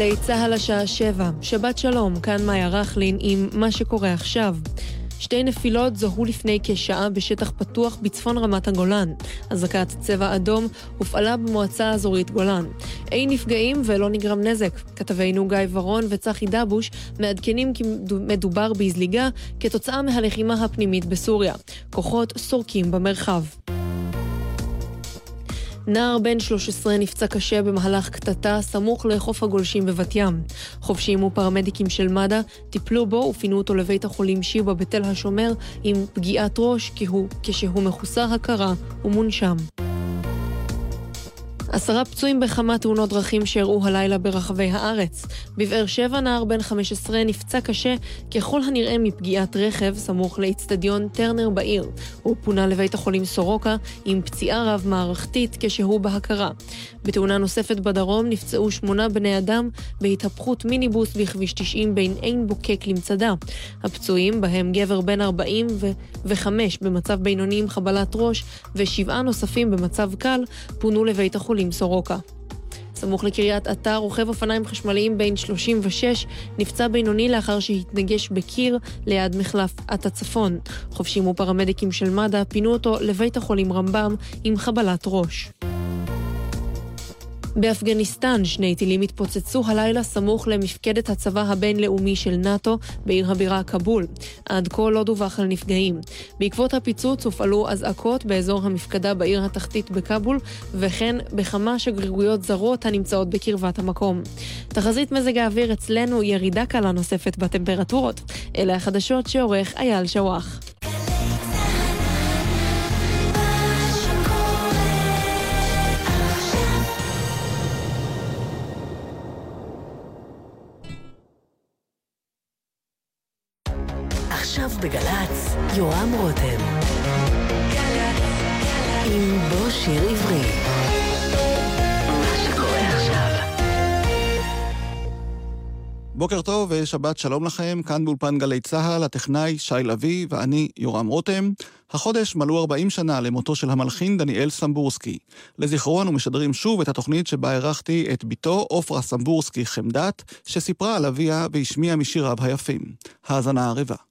גלי צה"ל השעה שבע, שבת שלום, כאן מאיה רכלין עם מה שקורה עכשיו. שתי נפילות זוהו לפני כשעה בשטח פתוח בצפון רמת הגולן. אזעקת צבע אדום הופעלה במועצה האזורית גולן. אין נפגעים ולא נגרם נזק. כתבינו גיא ורון וצחי דבוש מעדכנים כי מדובר בזליגה כתוצאה מהלחימה הפנימית בסוריה. כוחות סורקים במרחב. נער בן 13 נפצע קשה במהלך קטטה סמוך לחוף הגולשים בבת ים. חובשים ופרמדיקים של מד"א טיפלו בו ופינו אותו לבית החולים שיבא בתל השומר עם פגיעת ראש כשהוא מחוסר הכרה ומונשם. עשרה פצועים בכמה תאונות דרכים שאירעו הלילה ברחבי הארץ. בבאר שבע נער בן 15 נפצע קשה ככל הנראה מפגיעת רכב סמוך לאיצטדיון טרנר בעיר. הוא פונה לבית החולים סורוקה עם פציעה רב-מערכתית כשהוא בהכרה. בתאונה נוספת בדרום נפצעו שמונה בני אדם בהתהפכות מיניבוס בכביש 90 בין עין בוקק למצדה. הפצועים, בהם גבר בן 45 במצב בינוני עם חבלת ראש ושבעה נוספים במצב קל, פונו לבית החולים סורוקה. סמוך לקריית אתר, רוכב אופניים חשמליים בן 36 נפצע בינוני לאחר שהתנגש בקיר ליד מחלף עט הצפון. חובשים ופרמדיקים של מד"א פינו אותו לבית החולים רמב"ם עם חבלת ראש. באפגניסטן שני טילים התפוצצו הלילה סמוך למפקדת הצבא הבינלאומי של נאט"ו בעיר הבירה כבול. עד כה לא דווח על נפגעים. בעקבות הפיצוץ הופעלו אזעקות באזור המפקדה בעיר התחתית בכבול, וכן בכמה שגרירויות זרות הנמצאות בקרבת המקום. תחזית מזג האוויר אצלנו ירידה קלה נוספת בטמפרטורות. אלה החדשות שעורך אייל שוואח. בוקר טוב ושבת שלום לכם, כאן באולפן גלי צה"ל, הטכנאי שי לביא ואני יורם רותם. החודש מלאו 40 שנה למותו של המלחין דניאל סמבורסקי. לזיכרון הוא משדרים שוב את התוכנית שבה אירחתי את בתו עופרה סמבורסקי חמדת, שסיפרה על אביה והשמיעה משיריו היפים. האזנה ערבה.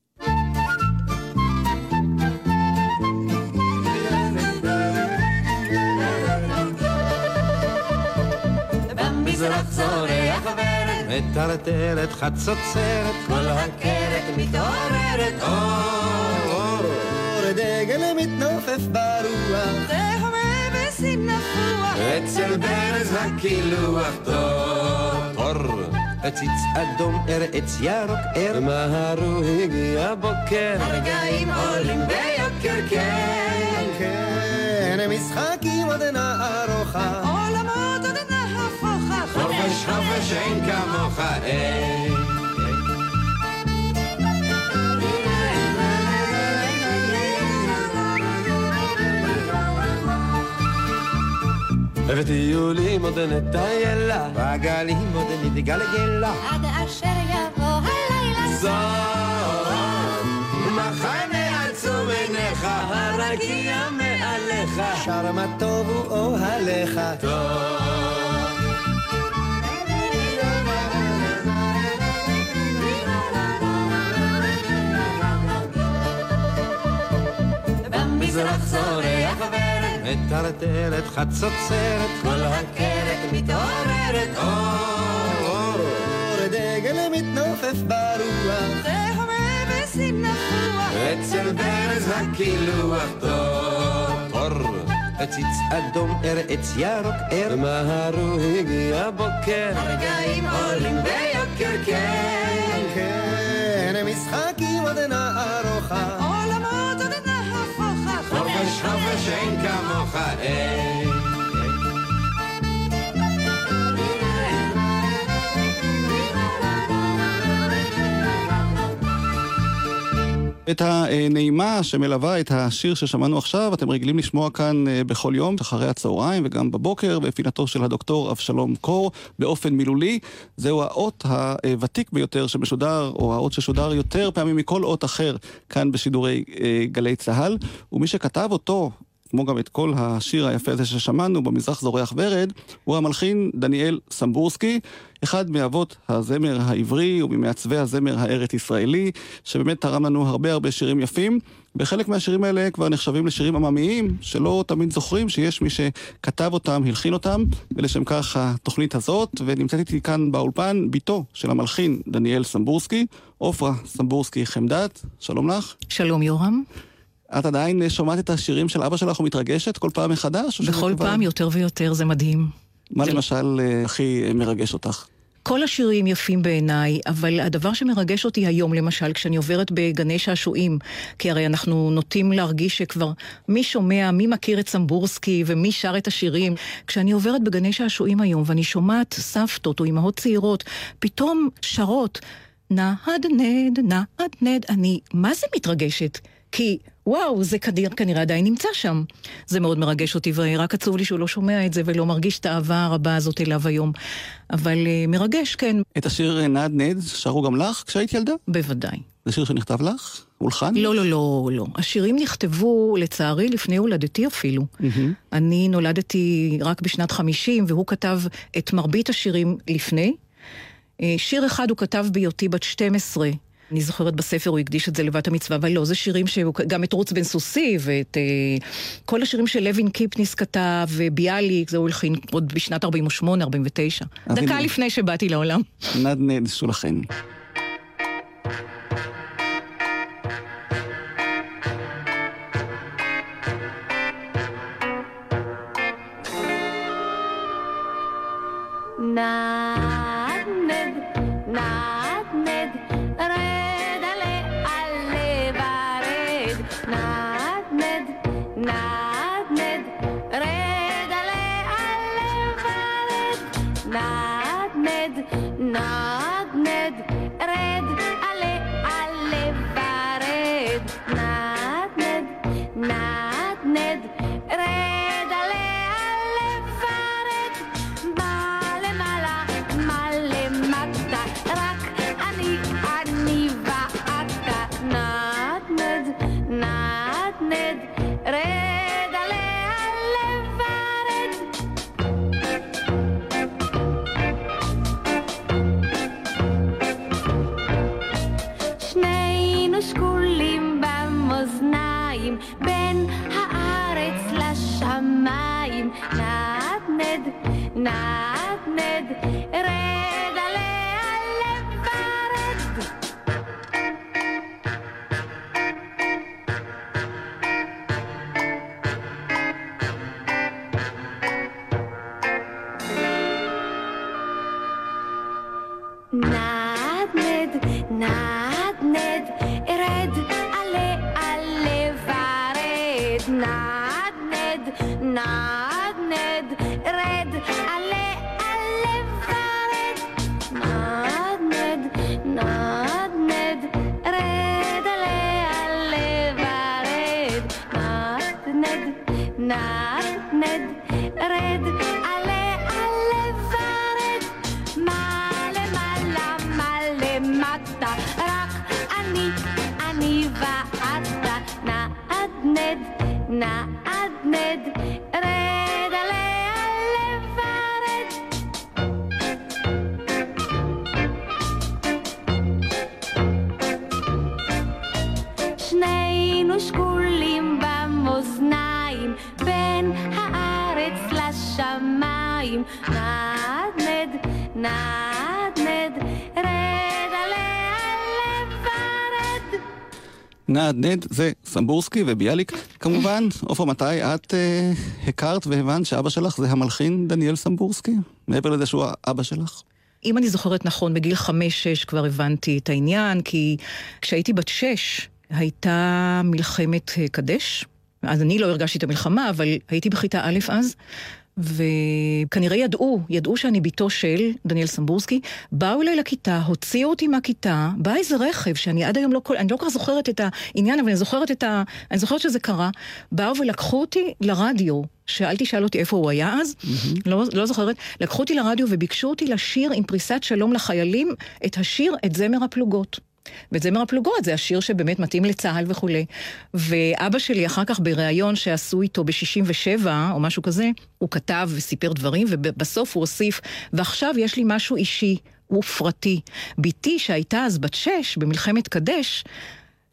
מטרטרת חצוצרת, כל הקרת מתעוררת, אור, אור, דגל מתנופף ברוח, תהווה בסינפוח, אצל ברז הקילוח. טוב, אור. עציץ אדום, ארץ ירוק, ער, מהרו הגיע בוקר, הרגעים עולים ביוקר, כן, כן, משחקים עוד נערוכה, חופש חופש אין כמוך, אין. וטיולים עוד נטיילה, בגלים עוד נתגלגלה, עד אשר יבוא הלילה זאת מחנה עצום עיניך, הרקיע מעליך, שר מה טוב הוא אוהליך. טוב. מטרטרת חצוצרת, כל הקרת מתעוררת, אור, אור דגל מתנופף ברוח, תהווה בסינפוח, אצל ברז הקילוח. טוב, אור. עציץ אדום, ארץ ירוק, ער, מהרו הגיע בוקר, הרגעים עולים ביוקר, כן, כן, משחקים עוד נערוכה, חופש כמוך, אין. את הנעימה שמלווה את השיר ששמענו עכשיו, אתם רגילים לשמוע כאן אה, בכל יום, אחרי הצהריים וגם בבוקר, בפינתו של הדוקטור אבשלום קור, באופן מילולי. זהו האות הוותיק ביותר שמשודר, או האות ששודר יותר פעמים מכל אות אחר כאן בשידורי אה, גלי צה"ל. ומי שכתב אותו, כמו גם את כל השיר היפה הזה ששמענו, במזרח זורח ורד, הוא המלחין דניאל סמבורסקי, אחד מאבות הזמר העברי וממעצבי הזמר הארץ-ישראלי, שבאמת תרם לנו הרבה הרבה שירים יפים. וחלק מהשירים האלה כבר נחשבים לשירים עממיים, שלא תמיד זוכרים שיש מי שכתב אותם, הלחין אותם, ולשם כך התוכנית הזאת, ונמצאת איתי כאן באולפן בתו של המלחין דניאל סמבורסקי, עופרה סמבורסקי חמדת, שלום לך. שלום יורם. את עדיין שומעת את השירים של אבא שלך ומתרגשת כל פעם מחדש? בכל פעם כבר... יותר ויותר, זה מדהים. מה זה... למשל אה, הכי מרגש אותך? כל השירים יפים בעיניי, אבל הדבר שמרגש אותי היום, למשל, כשאני עוברת בגני שעשועים, כי הרי אנחנו נוטים להרגיש שכבר מי שומע, מי מכיר את סמבורסקי ומי שר את השירים. כשאני עוברת בגני שעשועים היום ואני שומעת סבתות או אמהות צעירות, פתאום שרות, נהדנד, נהדנד, אני מה זה מתרגשת? כי וואו, זה כדיר, כנראה עדיין נמצא שם. זה מאוד מרגש אותי, ורק עצוב לי שהוא לא שומע את זה ולא מרגיש את האהבה הרבה הזאת אליו היום. אבל uh, מרגש, כן. את השיר נד נד שרו גם לך כשהיית ילדה? בוודאי. זה שיר שנכתב לך? הולחן? לא, לא, לא, לא. השירים נכתבו, לצערי, לפני הולדתי אפילו. Mm-hmm. אני נולדתי רק בשנת 50, והוא כתב את מרבית השירים לפני. אה, שיר אחד הוא כתב בהיותי בת 12, אני זוכרת בספר הוא הקדיש את זה לבת המצווה, אבל לא, זה שירים שהוא, גם את רוץ בן סוסי ואת אה, כל השירים של לוין קיפניס כתב, וביאליק, זה הוא הלחין עוד בשנת 48-49. דקה לפני שבאתי לעולם. נד נד שולחן. נעד נד זה סמבורסקי וביאליק. כמובן, עופרה, מתי את אה, הכרת והבנת שאבא שלך זה המלחין דניאל סמבורסקי? מעבר לזה שהוא האבא שלך? אם אני זוכרת נכון, בגיל חמש-שש כבר הבנתי את העניין, כי כשהייתי בת שש הייתה מלחמת אה, קדש. אז אני לא הרגשתי את המלחמה, אבל הייתי בכיתה א' אז, וכנראה ידעו, ידעו שאני בתו של דניאל סמבורסקי, באו אליי לכיתה, הוציאו אותי מהכיתה, בא איזה רכב שאני עד היום לא, אני לא כל כך זוכרת את העניין, אבל אני זוכרת את ה... אני זוכרת שזה קרה, באו ולקחו אותי לרדיו. שאל תשאל אותי איפה הוא היה אז, mm-hmm. לא, לא זוכרת, לקחו אותי לרדיו וביקשו אותי לשיר עם פריסת שלום לחיילים את השיר את זמר הפלוגות. ואת זמר הפלוגות, זה השיר שבאמת מתאים לצה"ל וכולי. ואבא שלי אחר כך בריאיון שעשו איתו ב-67 או משהו כזה, הוא כתב וסיפר דברים, ובסוף הוא הוסיף, ועכשיו יש לי משהו אישי. ופרטי. בתי, שהייתה אז בת שש, במלחמת קדש,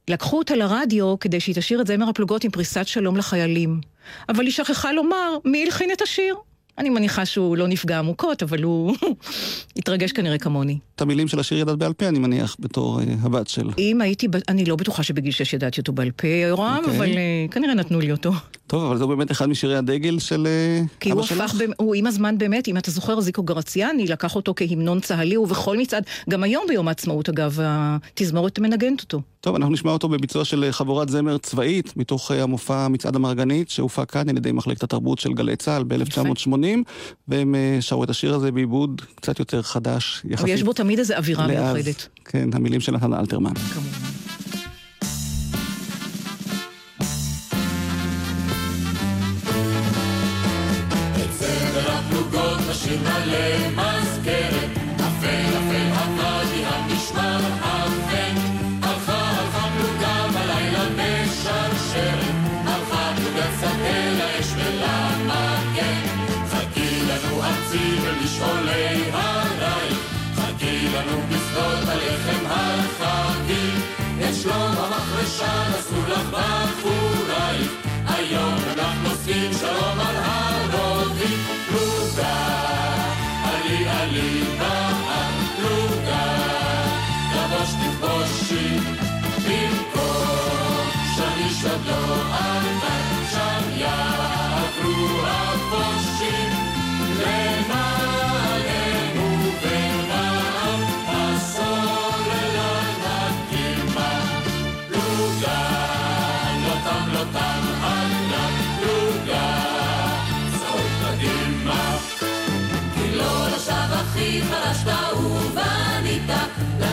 לקחו אותה לרדיו כדי שהיא תשאיר את זמר הפלוגות עם פריסת שלום לחיילים. אבל היא שכחה לומר מי הלחין את השיר. אני מניחה שהוא לא נפגע עמוקות, אבל הוא התרגש כנראה כמוני. את המילים של השיר ידעת בעל פה, אני מניח, בתור uh, הבת של... אם הייתי, אני לא בטוחה שבגיל 6 ידעתי אותו בעל פה, יורם, okay. אוקיי. אבל uh, כנראה נתנו לי אותו. טוב, אבל זה באמת אחד משירי הדגל של אבא שלך. כי הוא הפך, ב... הוא עם הזמן באמת, אם אתה זוכר, זיקו גרציאני לקח אותו כהמנון צהלי, ובכל מצעד, גם היום ביום העצמאות, אגב, התזמורת מנגנת אותו. טוב, אנחנו נשמע אותו בביצוע של חבורת זמר צבאית, מתוך המופע מצעד המרגנית, שהופק כאן על ידי מחלקת התרבות של גלי צה"ל ב-1980, והם שרו את השיר הזה בעיבוד קצת יותר חדש יחסית. ויש בו תמיד איזו אווירה מיוחדת. כן, המילים של נתן אלתרמן. כמובן. נשאיר מלא מזכרת,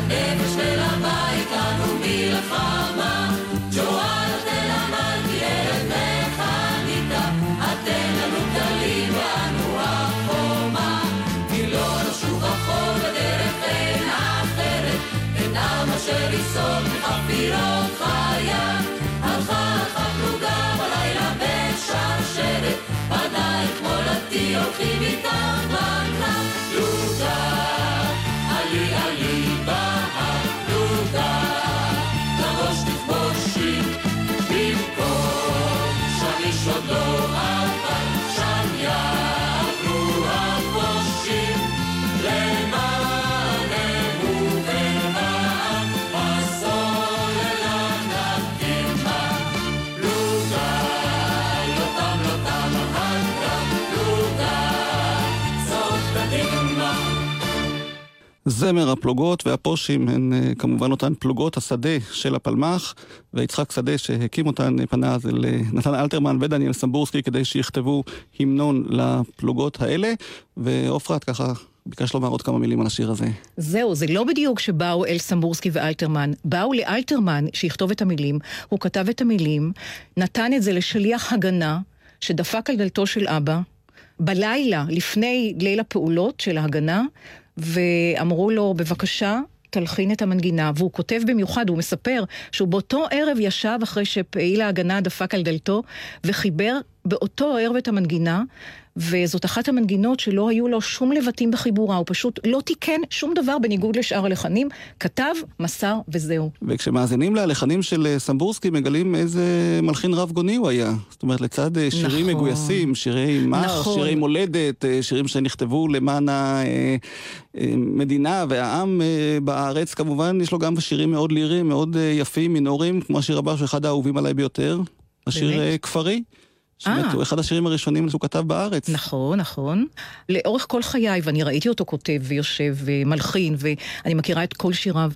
לנפש ולבית לנו מלחמה. ג'ואל תל המלכי ארץ וחנית, אתן לנו גדלים ואנו החומה. כי לא נשוב החול בדרך אין אחרת, אין עם אשר יסוד מחפירות חיה. הלכה פלוגה בלילה בשרשרת, פנייך מולדתי הולכים איתם בקרב. זמר הפלוגות והפושים הן אה, כמובן אותן פלוגות השדה של הפלמ"ח, ויצחק שדה שהקים אותן אה, פנה אז אל אה, נתן אלתרמן ודניאל סמבורסקי כדי שיכתבו המנון לפלוגות האלה, ועופרת ככה ביקש לומר עוד כמה מילים על השיר הזה. זהו, זה לא בדיוק שבאו אל סמבורסקי ואלתרמן. באו לאלתרמן שיכתוב את המילים, הוא כתב את המילים, נתן את זה לשליח הגנה, שדפק על דלתו של אבא, בלילה, לפני ליל הפעולות של ההגנה, ואמרו לו, בבקשה, תלחין את המנגינה, והוא כותב במיוחד, הוא מספר שהוא באותו ערב ישב אחרי שפעיל ההגנה דפק על דלתו, וחיבר באותו ערב את המנגינה, וזאת אחת המנגינות שלא היו לו שום לבטים בחיבורה, הוא פשוט לא תיקן שום דבר בניגוד לשאר הלחנים, כתב, מסר וזהו. וכשמאזינים ללחנים של אה, סמבורסקי מגלים איזה מלחין רב גוני הוא היה. זאת אומרת, לצד אה, שירים נכון. מגויסים, שירי מר, נכון. שירי מולדת, אה, שירים שנכתבו למען המדינה והעם בארץ, כמובן יש לו גם שירים מאוד ליריים, מאוד יפים, מינוריים, כמו השיר הבא שהוא אחד האהובים עליי ביותר, השיר? כפרי. שבאמת הוא אחד השירים הראשונים שהוא כתב בארץ. נכון, נכון. לאורך כל חיי, ואני ראיתי אותו כותב ויושב ומלחין, ואני מכירה את כל שיריו.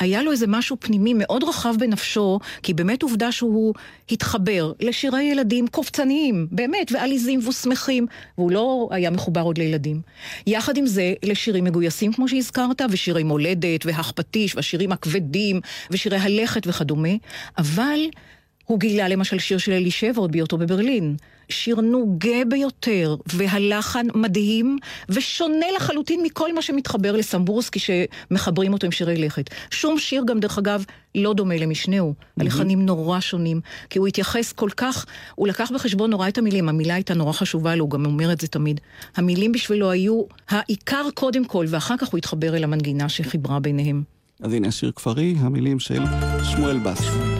היה לו איזה משהו פנימי מאוד רחב בנפשו, כי באמת עובדה שהוא התחבר לשירי ילדים קופצניים, באמת, ועליזים ושמחים, והוא לא היה מחובר עוד לילדים. יחד עם זה, לשירים מגויסים, כמו שהזכרת, ושירי מולדת, והכפתיש, והשירים הכבדים, ושירי הלכת וכדומה, אבל הוא גילה למשל שיר של אלישבע עוד בהיותו בברלין. שיר נוגה ביותר, והלחן מדהים, ושונה לחלוטין מכל מה שמתחבר לסמבורסקי שמחברים אותו עם שירי לכת. שום שיר גם, דרך אגב, לא דומה למשנהו. הלחנים נורא שונים, כי הוא התייחס כל כך, הוא לקח בחשבון נורא את המילים, המילה הייתה נורא חשובה לו, הוא גם אומר את זה תמיד. המילים בשבילו היו העיקר קודם כל, ואחר כך הוא התחבר אל המנגינה שחיברה ביניהם. אז הנה השיר כפרי, המילים של שמואל בס. על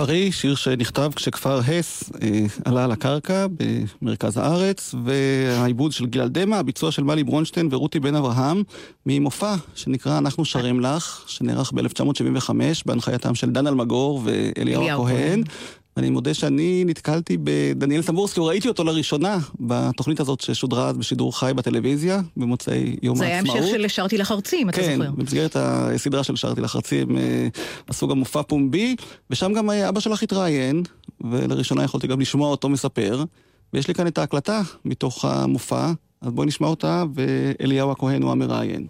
כפרי, שיר שנכתב כשכפר הס אה, עלה על הקרקע במרכז הארץ, והעיבוד של גלעד דמע, הביצוע של מלי ברונשטיין ורותי בן אברהם, ממופע שנקרא "אנחנו שרים לך", שנערך ב-1975 בהנחייתם של דן אלמגור ואליהו אליהו הכהן. אני מודה שאני נתקלתי בדניאל סמבורסקי, ראיתי אותו לראשונה בתוכנית הזאת ששודרה אז בשידור חי בטלוויזיה, במוצאי יום זה היה העצמאות. המשך של שרתי לך ארצים, אתה כן, זוכר. במסגרת הסדרה של שרתי הם אה, עשו גם מופע פומבי, ושם גם אה, אבא שלך התראיין, ולראשונה יכולתי גם לשמוע אותו מספר, ויש לי כאן את ההקלטה מתוך המופע, אז בואי נשמע אותה, ואליהו הכהן הוא המראיין.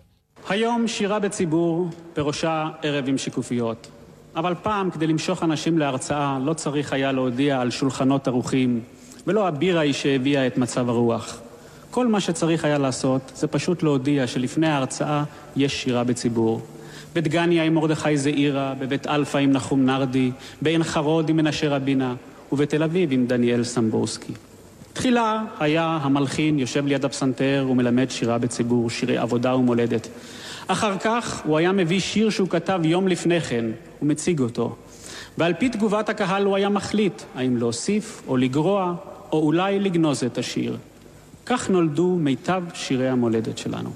היום שירה בציבור, בראשה ערב עם שיקופיות. אבל פעם, כדי למשוך אנשים להרצאה, לא צריך היה להודיע על שולחנות ערוכים, ולא הבירה היא שהביאה את מצב הרוח. כל מה שצריך היה לעשות, זה פשוט להודיע שלפני ההרצאה יש שירה בציבור. בדגניה עם מרדכי זעירה, בבית אלפא עם נחום נרדי, בעין חרוד עם מנשה רבינה, ובתל אביב עם דניאל סמבורסקי. תחילה היה המלחין יושב ליד הפסנתר ומלמד שירה בציבור, שירי עבודה ומולדת. אחר כך הוא היה מביא שיר שהוא כתב יום לפני כן, ומציג אותו. ועל פי תגובת הקהל הוא היה מחליט האם להוסיף או לגרוע, או אולי לגנוז את השיר. כך נולדו מיטב שירי המולדת שלנו.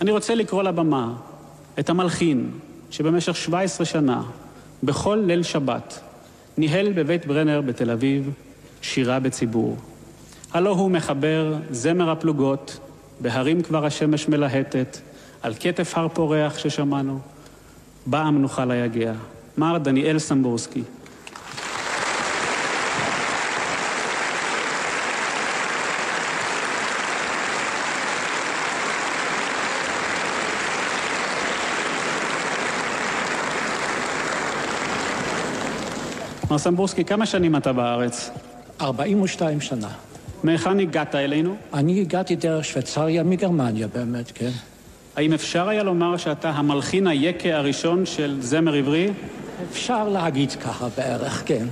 אני רוצה לקרוא לבמה את המלחין שבמשך 17 שנה, בכל ליל שבת, ניהל בבית ברנר בתל אביב שירה בציבור. הלא הוא מחבר זמר הפלוגות, בהרים כבר השמש מלהטת, על כתף הר פורח ששמענו, בה המנוחה ליגע. מר דניאל סמבורסקי. מר סמבורסקי, כמה שנים אתה בארץ? 42 שנה. מהיכן הגעת אלינו? אני הגעתי דרך שוויצריה מגרמניה באמת, כן. האם אפשר היה לומר שאתה המלחין היקה הראשון של זמר עברי? אפשר להגיד ככה בערך, כן.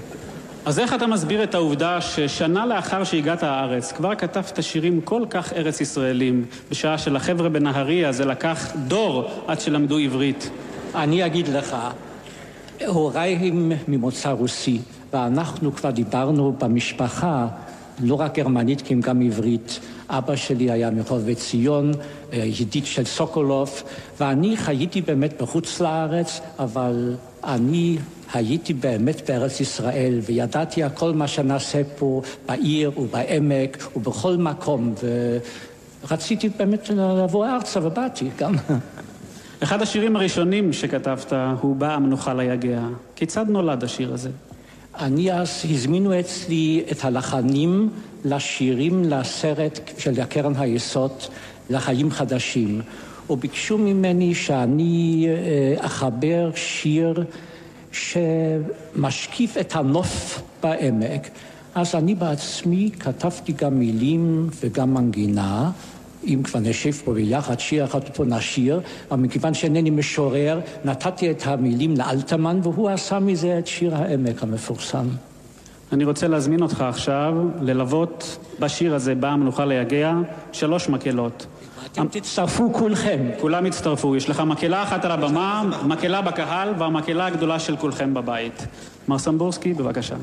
אז איך אתה מסביר את העובדה ששנה לאחר שהגעת הארץ כבר כתבת שירים כל כך ארץ ישראלים, בשעה שלחבר'ה בנהריה זה לקח דור עד שלמדו עברית? אני אגיד לך, הוריי הם ממוצא רוסי, ואנחנו כבר דיברנו במשפחה לא רק גרמנית כי הם גם עברית. אבא שלי היה מחובבי ציון, אה, ידיד של סוקולוב, ואני חייתי באמת בחוץ לארץ, אבל אני הייתי באמת בארץ ישראל, וידעתי הכל מה שנעשה פה בעיר ובעמק ובכל מקום, ורציתי באמת לבוא ארצה ובאתי גם. אחד השירים הראשונים שכתבת הוא "באה המנוחה ליגע". כיצד נולד השיר הזה? אני אז, הזמינו אצלי את הלחנים לשירים לסרט של הקרן היסוד לחיים חדשים, וביקשו ממני שאני אה, אחבר שיר שמשקיף את הנוף בעמק. אז אני בעצמי כתבתי גם מילים וגם מנגינה. אם כבר נשב פה ביחד, שיר אחד פה נשיר, אבל מכיוון שאינני משורר, נתתי את המילים לאלתרמן, והוא עשה מזה את שיר העמק המפורסם. אני רוצה להזמין אותך עכשיו ללוות בשיר הזה, באה המנוחה ליגע, שלוש מקהלות. אתם תצטרפו כולכם. כולם יצטרפו, יש לך מקהלה אחת על הבמה, מקהלה בקהל והמקהלה הגדולה של כולכם בבית. מר סמבורסקי, בבקשה.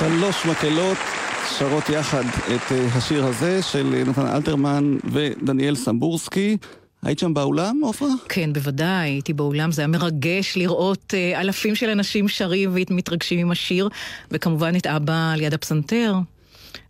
שלוש מקהלות שרות יחד את אה, השיר הזה של אה, נתן אלתרמן ודניאל סמבורסקי. היית שם באולם, עופרה? כן, בוודאי, הייתי באולם, זה היה מרגש לראות אה, אלפים של אנשים שרים ומתרגשים עם השיר, וכמובן את אבא ליד הפסנתר.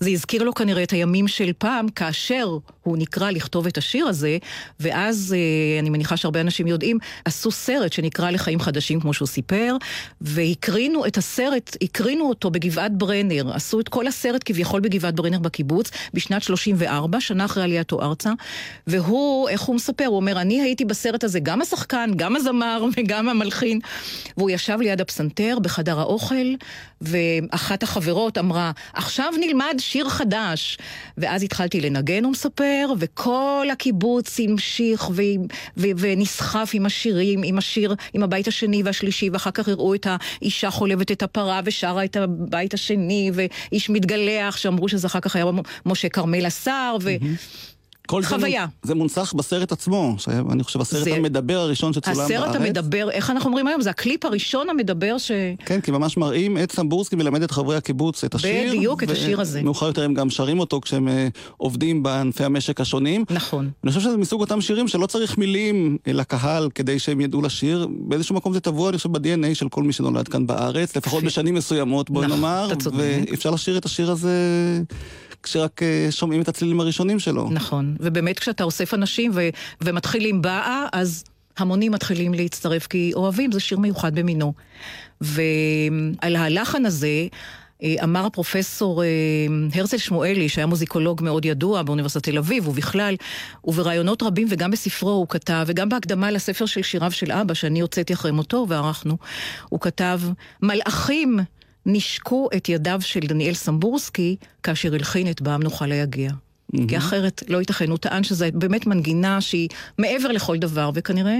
זה הזכיר לו כנראה את הימים של פעם, כאשר הוא נקרא לכתוב את השיר הזה, ואז, אה, אני מניחה שהרבה אנשים יודעים, עשו סרט שנקרא לחיים חדשים, כמו שהוא סיפר, והקרינו את הסרט, הקרינו אותו בגבעת ברנר, עשו את כל הסרט כביכול בגבעת ברנר בקיבוץ, בשנת 34, שנה אחרי עלייתו ארצה, והוא, איך הוא מספר? הוא אומר, אני הייתי בסרט הזה גם השחקן, גם הזמר וגם המלחין, והוא ישב ליד הפסנתר בחדר האוכל, ואחת החברות אמרה, עכשיו נלמד שיר חדש. ואז התחלתי לנגן, הוא מספר, וכל הקיבוץ המשיך ו- ו- ונסחף עם השירים, עם השיר, עם הבית השני והשלישי, ואחר כך הראו את האישה חולבת את הפרה ושרה את הבית השני, ואיש מתגלח, שאמרו שזה אחר כך היה משה כרמל השר, ו... כל זה חוויה. מונ- זה מונצח בסרט עצמו, שאני חושב הסרט זה- המדבר הראשון שצולם בארץ. הסרט המדבר, איך אנחנו אומרים היום? זה הקליפ הראשון המדבר ש... כן, כי ממש מראים את סמבורסקי מלמד את חברי הקיבוץ את השיר. בדיוק, את השיר הזה. ומאוחר יותר הם גם שרים אותו כשהם אה, עובדים בענפי המשק השונים. נכון. אני חושב שזה מסוג אותם שירים שלא צריך מילים אה, לקהל כדי שהם ידעו לשיר. באיזשהו מקום זה טבוע, אני חושב, ב-DNA של כל מי שנולד כאן בארץ, לפחות בשנים מסוימות, בואי נכון, נאמר. אתה צודק. ואפשר לשיר את השיר הזה כשרק אה, שומעים את הצלילים הראשונים שלו. נכון, ובאמת כשאתה אוסף אנשים ו- ומתחיל עם באה, אז המונים מתחילים להצטרף כי אוהבים, זה שיר מיוחד במינו. ועל הלחן הזה... אה, אמר הפרופסור אה, הרצל שמואלי, שהיה מוזיקולוג מאוד ידוע באוניברסיטת תל אביב, ובכלל, ובראיונות רבים וגם בספרו הוא כתב, וגם בהקדמה לספר של שיריו של אבא, שאני הוצאתי אחרי מותו וערכנו, הוא כתב, מלאכים נשקו את ידיו של דניאל סמבורסקי כאשר הלחין את בעם נוכל להגיע. כי אחרת לא ייתכן, הוא טען שזו באמת מנגינה שהיא מעבר לכל דבר, וכנראה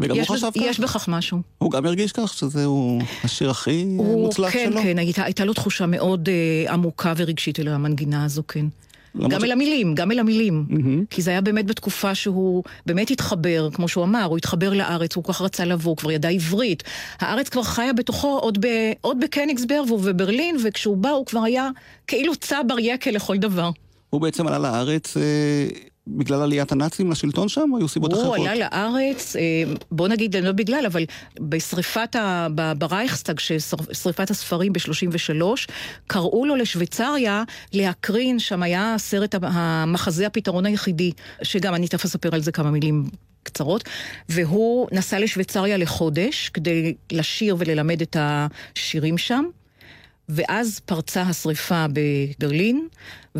וגם הוא יש, חשב כך. יש בכך משהו. הוא גם הרגיש כך שזהו השיר הכי הוא, מוצלח כן, שלו. כן, הייתה, הייתה לו תחושה מאוד אה, עמוקה ורגשית אל המנגינה הזו, כן. גם ש- אל המילים, גם אל המילים. כי זה היה באמת בתקופה שהוא באמת התחבר, כמו שהוא אמר, הוא התחבר לארץ, הוא כל כך רצה לבוא, הוא כבר ידע עברית. הארץ כבר חיה בתוכו עוד, ב, עוד בקניגסברג ובברלין, וכשהוא בא הוא כבר היה כאילו צבר יקל לכל דבר. הוא בעצם עלה לארץ אה, בגלל עליית הנאצים לשלטון שם, או היו סיבות הוא אחרות? עלה לארץ, אה, בוא נגיד, לא בגלל, אבל בשריפת, ה, ברייכסטאג, שריפת הספרים ב-33, קראו לו לשוויצריה להקרין, שם היה סרט המחזה הפתרון היחידי, שגם אני תכף אספר על זה כמה מילים קצרות, והוא נסע לשוויצריה לחודש כדי לשיר וללמד את השירים שם. ואז פרצה השריפה בברלין,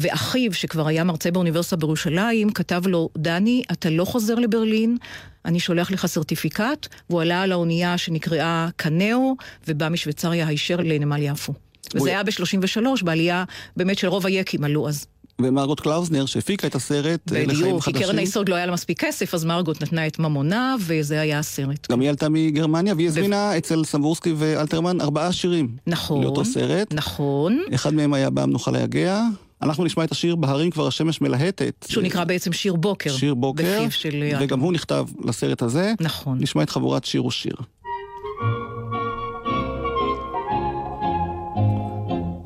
ואחיו, שכבר היה מרצה באוניברסיטה בירושלים, כתב לו, דני, אתה לא חוזר לברלין, אני שולח לך סרטיפיקט, והוא עלה על האונייה שנקראה קנאו, ובא משוויצריה הישר לנמל יפו. הוא- וזה היה ב-33, בעלייה באמת של רוב היקים עלו אז. ומרגוט קלאוזנר, שהפיקה את הסרט אה, לחיים בדיוק, כי חדשים. קרן היסוד לא היה לה מספיק כסף, אז מרגוט נתנה את ממונה, וזה היה הסרט. גם היא עלתה מגרמניה, והיא הזמינה אצל סמבורסקי ואלתרמן ארבעה שירים. נכון. לאותו סרט. נכון. אחד מהם היה בעם נוכל להגע. אנחנו נשמע את השיר בהרים כבר השמש מלהטת. שהוא נקרא בעצם שיר בוקר. שיר בוקר, של... וגם הוא נכתב לסרט הזה. נכון. נשמע את חבורת שיר ושיר.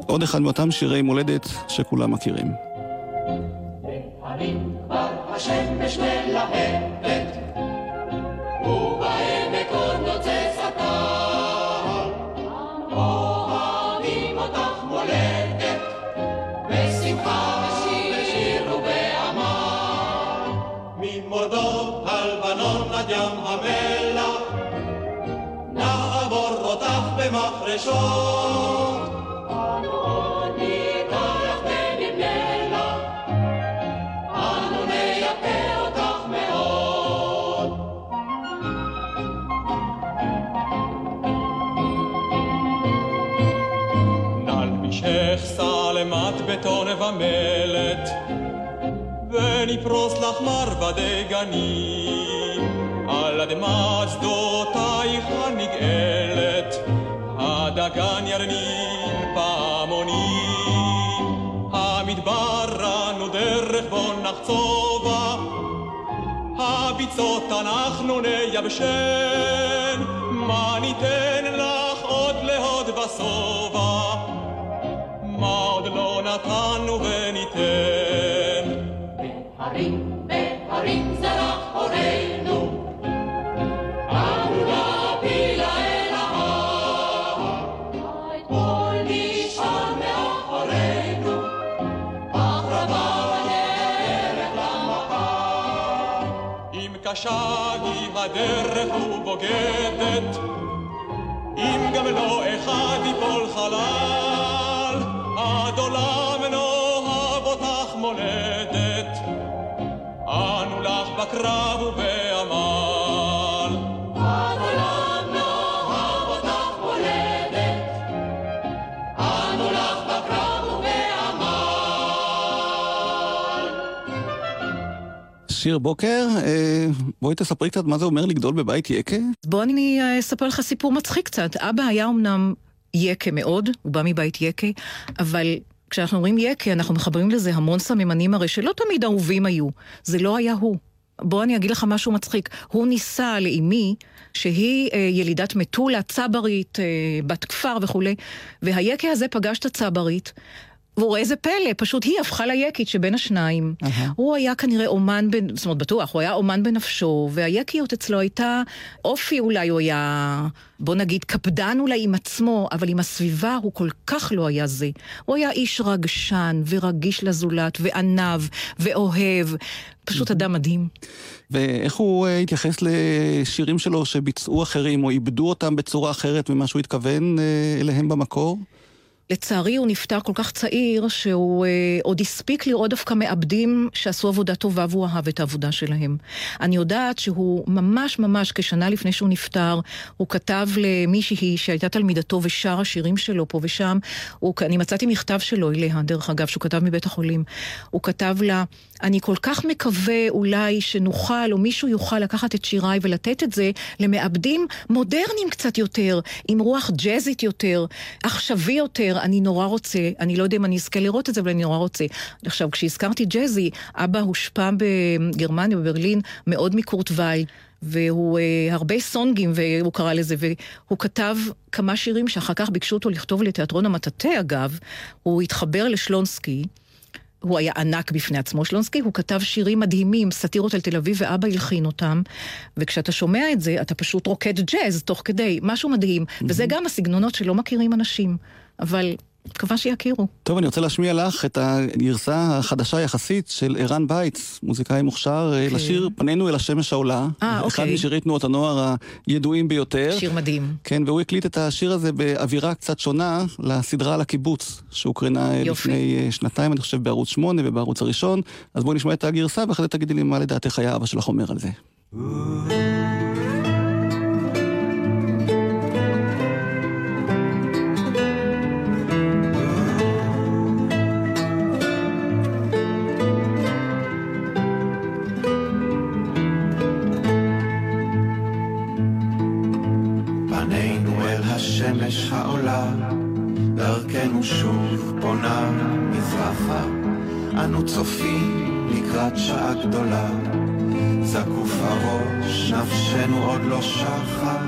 עוד אחד מאותם שירי מולדת שכולם מכירים. השמש ונפרוש לך מרבדי גנים, על אדמת שדותייך הנגאלת, הדגן ירנין פעמונים. המדבר אנו דרך בו נחצובה, הביצות אנחנו נייבשן, מה ניתן לך עוד להוד ושובע? מה עוד לא נתנו וניתן? קשה היא הדרך ובוגדת, אם גם לא אחד ייפול חלל, עד עולם נאהב אותך מולדת. אנו לך בקרב ובעמל. עד עולם נאהב אותך מולדת. אנו לך בקרב ובעמל. שיר בוקר, אה, בואי תספרי קצת מה זה אומר לגדול בבית יקה. בוא אני אה, אספר לך סיפור מצחיק קצת. אבא היה אמנם יקה מאוד, הוא בא מבית יקה, אבל כשאנחנו אומרים יקה, אנחנו מחברים לזה המון סממנים הרי שלא תמיד אהובים היו. זה לא היה הוא. בוא אני אגיד לך משהו מצחיק. הוא ניסה לאימי, שהיא אה, ילידת מטולה, צברית, אה, בת כפר וכולי, והיקה הזה פגש את הצברית. והוא ראה איזה פלא, פשוט היא הפכה ליקית שבין השניים. Uh-huh. הוא היה כנראה אומן, בנ... זאת אומרת, בטוח, הוא היה אומן בנפשו, והיקיות אצלו הייתה, אופי אולי הוא היה, בוא נגיד, קפדן אולי עם עצמו, אבל עם הסביבה הוא כל כך לא היה זה. הוא היה איש רגשן ורגיש לזולת, וענב, ואוהב, פשוט. אדם מדהים. ואיך הוא uh, התייחס לשירים שלו שביצעו אחרים, או איבדו אותם בצורה אחרת ממה שהוא התכוון uh, אליהם במקור? לצערי הוא נפטר כל כך צעיר, שהוא אה, עוד הספיק לראות דווקא מעבדים שעשו עבודה טובה והוא אהב את העבודה שלהם. אני יודעת שהוא ממש ממש כשנה לפני שהוא נפטר, הוא כתב למישהי שהייתה תלמידתו ושר השירים שלו פה ושם. הוא, אני מצאתי מכתב שלו אליה, דרך אגב, שהוא כתב מבית החולים. הוא כתב לה, אני כל כך מקווה אולי שנוכל, או מישהו יוכל לקחת את שיריי ולתת את זה למעבדים מודרניים קצת יותר, עם רוח ג'אזית יותר, עכשווי יותר. אני נורא רוצה, אני לא יודע אם אני אזכה לראות את זה, אבל אני נורא רוצה. עכשיו, כשהזכרתי ג'אזי, אבא הושפע בגרמניה, בברלין, מאוד מקורט וייל. והוא אה, הרבה סונגים, והוא קרא לזה, והוא כתב כמה שירים שאחר כך ביקשו אותו לכתוב לתיאטרון המטאטא, אגב. הוא התחבר לשלונסקי. הוא היה ענק בפני עצמו, שלונסקי, הוא כתב שירים מדהימים, סאטירות על תל אביב, ואבא הלחין אותם. וכשאתה שומע את זה, אתה פשוט רוקד ג'אז תוך כדי, משהו מדהים. Mm-hmm. וזה גם הסגנונות שלא מכירים אנשים. אבל מקווה שיכירו. טוב, אני רוצה להשמיע לך את הגרסה החדשה יחסית של ערן בייץ, מוזיקאי מוכשר, okay. לשיר פנינו אל השמש העולה. אה, אוקיי. אחד משירי תנועות הנוער הידועים ביותר. שיר מדהים. כן, והוא הקליט את השיר הזה באווירה קצת שונה לסדרה על הקיבוץ, שהוקרנה יופי. לפני שנתיים, אני חושב, בערוץ 8 ובערוץ הראשון. אז בואי נשמע את הגרסה, ואחרי זה תגידי לי מה לדעתך היה אבא שלך אומר על זה. השמש העולה, דרכנו שוב פונה מזרחה, אנו צופים לקראת שעה גדולה. זקוף הראש, נפשנו עוד לא שחה,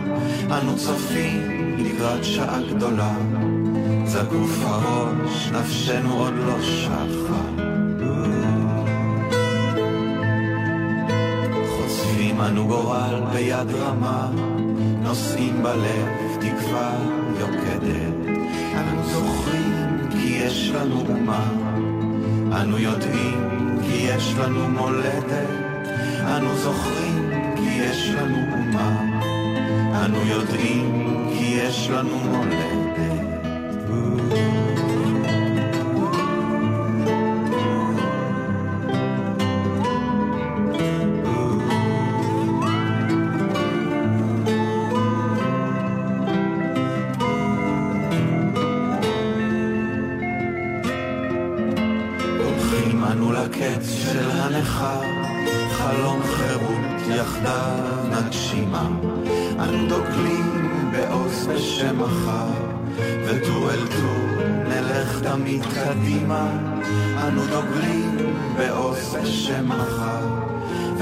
אנו צופים לקראת שעה גדולה. זקוף הראש, נפשנו עוד לא שחה. אנו גורל ביד רמה, נושאים בלב תקווה יוקדת. אנו זוכרים כי יש לנו אומה, אנו יודעים כי יש לנו מולדת. אנו זוכרים כי יש לנו אומה, אנו יודעים כי יש לנו מולדת.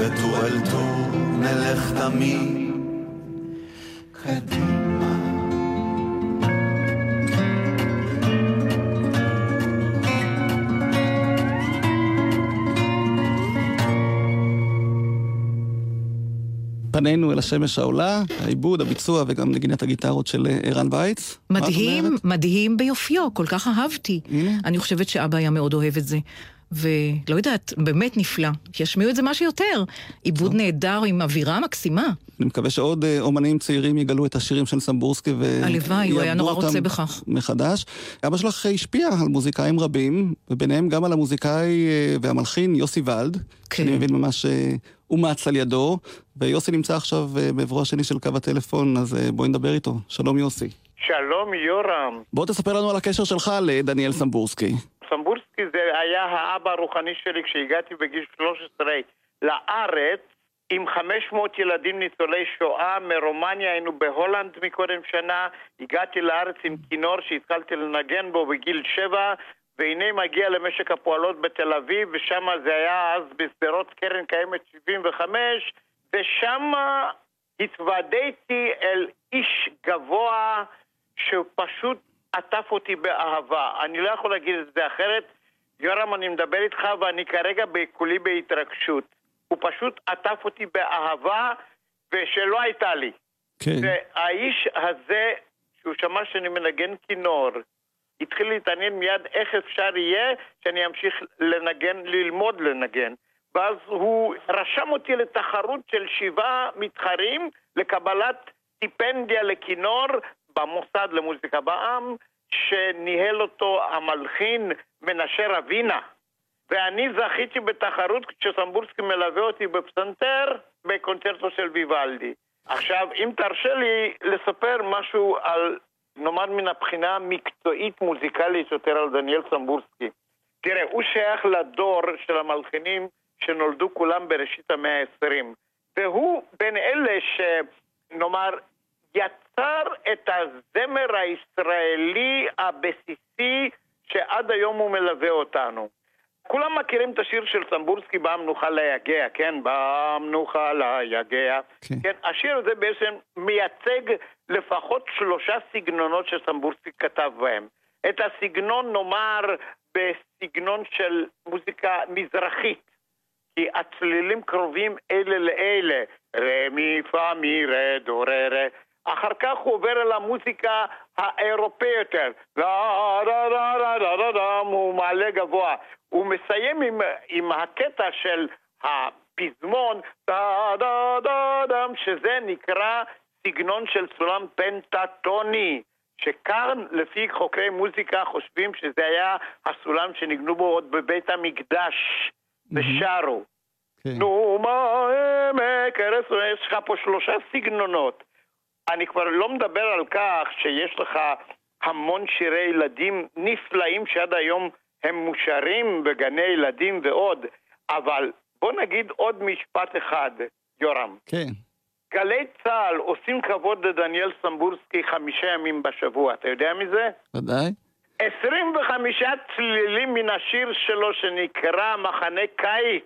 וטור אל טור נלך תמיד קדימה. פנינו אל השמש העולה, העיבוד, הביצוע וגם נגינת הגיטרות של ערן בייץ. מדהים, מדהים ביופיו, כל כך אהבתי. הנה. אני חושבת שאבא היה מאוד אוהב את זה. ולא יודעת, באמת נפלא. שישמיעו את זה מה שיותר. עיבוד נהדר עם אווירה מקסימה. אני מקווה שעוד אה, אומנים צעירים יגלו את השירים של סמבורסקי ו... הלוואי, הוא היה נורא רוצה בכך. מחדש. אבא שלך השפיע על מוזיקאים רבים, וביניהם גם על המוזיקאי אה, והמלחין יוסי ולד, כן. שאני מבין ממש אה, אומץ על ידו, ויוסי נמצא עכשיו אה, בעברו השני של קו הטלפון, אז אה, בואי נדבר איתו. שלום יוסי. שלום יורם. בוא תספר לנו על הקשר שלך לדניאל סמבורסקי. סמבורסקי זה היה האבא הרוחני שלי כשהגעתי בגיל 13 לארץ עם 500 ילדים ניצולי שואה מרומניה, היינו בהולנד מקודם שנה, הגעתי לארץ עם כינור שהתחלתי לנגן בו בגיל 7 והנה מגיע למשק הפועלות בתל אביב ושם זה היה אז בשדרות קרן קיימת 75 ושם התוודעתי אל איש גבוה שפשוט עטף אותי באהבה. אני לא יכול להגיד את זה אחרת. יורם, אני מדבר איתך ואני כרגע כולי בהתרגשות. הוא פשוט עטף אותי באהבה ושלא הייתה לי. כן. והאיש הזה, שהוא שמע שאני מנגן כינור, התחיל להתעניין מיד איך אפשר יהיה שאני אמשיך לנגן, ללמוד לנגן. ואז הוא רשם אותי לתחרות של שבעה מתחרים לקבלת סטיפנדיה לכינור במוסד למוזיקה בעם, שניהל אותו המלחין מנשה רבינה. ואני זכיתי בתחרות כשסמבורסקי מלווה אותי בפסנתר בקונצרטו של ויוולדי. עכשיו, אם תרשה לי לספר משהו על, נאמר מן הבחינה המקצועית מוזיקלית יותר על דניאל סמבורסקי. תראה, הוא שייך לדור של המלחינים שנולדו כולם בראשית המאה ה-20. והוא בין אלה שנאמר יצר את הזמר הישראלי הבסיסי שעד היום הוא מלווה אותנו. כולם מכירים את השיר של סמבורסקי, בם נוכל ליגע, כן? בם נוכל ליגע. כן. כן, השיר הזה בעצם מייצג לפחות שלושה סגנונות שסמבורסקי כתב בהם. את הסגנון נאמר בסגנון של מוזיקה מזרחית, כי הצלילים קרובים אלה לאלה, רה מי פה אחר כך הוא עובר אל המוזיקה האירופאית יותר, הוא מעלה גבוה. הוא מסיים עם, עם הקטע של הפזמון, שזה נקרא סגנון של סולם פנטטוני. שכאן, לפי חוקרי מוזיקה, חושבים שזה היה הסולם שניגנו בו עוד בבית המקדש, ושרו. כן. נו, מה ארץ, יש לך פה שלושה סגנונות. אני כבר לא מדבר על כך שיש לך המון שירי ילדים נפלאים שעד היום הם מושרים בגני ילדים ועוד, אבל בוא נגיד עוד משפט אחד, יורם. כן. גלי צה"ל עושים כבוד לדניאל סמבורסקי חמישה ימים בשבוע, אתה יודע מזה? ודאי. 25 צלילים מן השיר שלו שנקרא מחנה קיץ.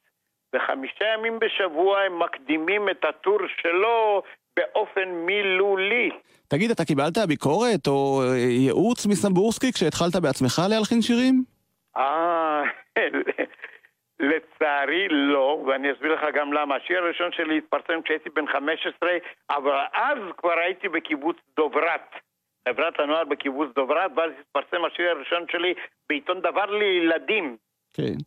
וחמישה ימים בשבוע הם מקדימים את הטור שלו באופן מילולי. תגיד, אתה קיבלת ביקורת או אה, ייעוץ מסמבורסקי כשהתחלת בעצמך להלחין שירים? אה, לצערי לא, ואני אסביר לך גם למה. השיר הראשון שלי התפרסם כשהייתי בן 15, אבל אז כבר הייתי בקיבוץ דוברת. חברת הנוער בקיבוץ דוברת, ואז התפרסם השיר הראשון שלי בעיתון דבר לילדים. כן.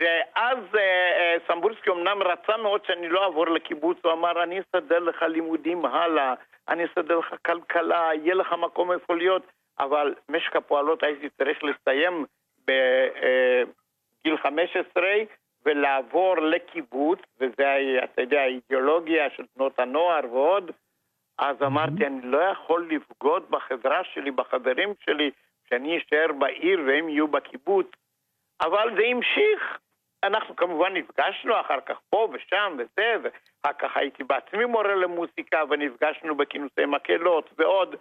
ואז אה, אה, סמבורסקי אמנם רצה מאוד שאני לא אעבור לקיבוץ, הוא אמר, אני אסדר לך לימודים הלאה, אני אסדר לך כלכלה, יהיה לך מקום איפה להיות, אבל משק הפועלות הייתי צריך לסיים בגיל 15 ולעבור לקיבוץ, וזה, היה, אתה יודע, האידיאולוגיה של תנועות הנוער ועוד, אז אמרתי, אני לא יכול לבגוד בחברה שלי, בחברים שלי, שאני אשאר בעיר והם יהיו בקיבוץ. אבל זה המשיך. אנחנו כמובן נפגשנו אחר כך פה ושם וזה, ואחר כך הייתי בעצמי מורה למוסיקה ונפגשנו בכינוסי מקהלות ועוד.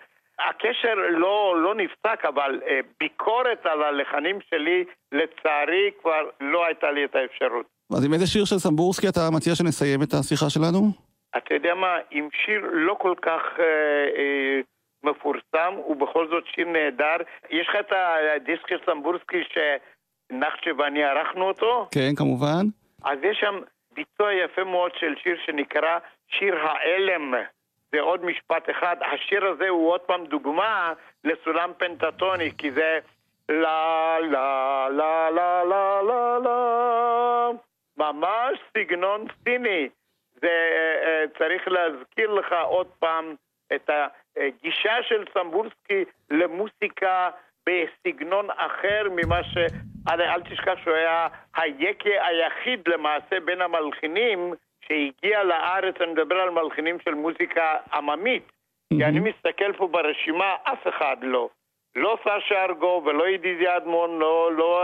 הקשר לא, לא נפסק, אבל אה, ביקורת על הלחנים שלי, לצערי, כבר לא הייתה לי את האפשרות. אז עם איזה שיר של סמבורסקי אתה מציע שנסיים את השיחה שלנו? אתה יודע מה, עם שיר לא כל כך אה, אה, מפורסם, ובכל זאת שיר נהדר. יש לך את הדיסק של סמבורסקי שנחצ'ה ואני ערכנו אותו? כן, כמובן. אז יש שם ביצוע יפה מאוד של שיר שנקרא שיר העלם. זה עוד משפט אחד. השיר הזה הוא עוד פעם דוגמה לסולם פנטטוני, כי זה לה לה לה לה לה לה לה ממש סגנון סיני. זה אה, אה, צריך להזכיר לך עוד פעם את הגישה של סמבורסקי למוסיקה בסגנון אחר ממה ש... אל, אל תשכח שהוא היה היקה היחיד למעשה בין המלחינים שהגיע לארץ, אני מדבר על מלחינים של מוזיקה עממית. Mm-hmm. כי אני מסתכל פה ברשימה, אף אחד לא. לא סשה ארגו ולא ידידיה אדמון, לא, לא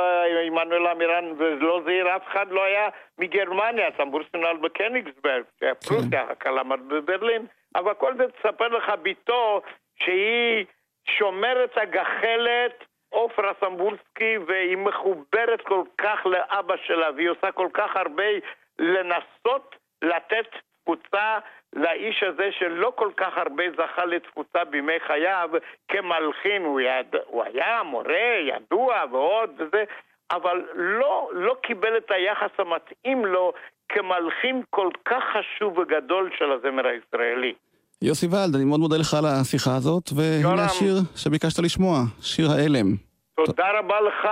עמנואל אמירן ולא זעיר, אף אחד לא היה מגרמניה, סמבורסקי נולד בקניגסברג, שהיה פרוסיה, למד בברלין, אבל כל זה תספר לך בתו שהיא שומרת הגחלת, עופרה סמבורסקי, והיא מחוברת כל כך לאבא שלה, והיא עושה כל כך הרבה לנסות לתת תפוצה לאיש הזה שלא כל כך הרבה זכה לתפוצה בימי חייו כמלחין, הוא, יד, הוא היה מורה ידוע ועוד וזה, אבל לא, לא קיבל את היחס המתאים לו כמלחין כל כך חשוב וגדול של הזמר הישראלי. יוסי ולד, אני מאוד מודה לך על השיחה הזאת, והנה השיר שביקשת לשמוע, שיר ההלם. תודה רבה לך.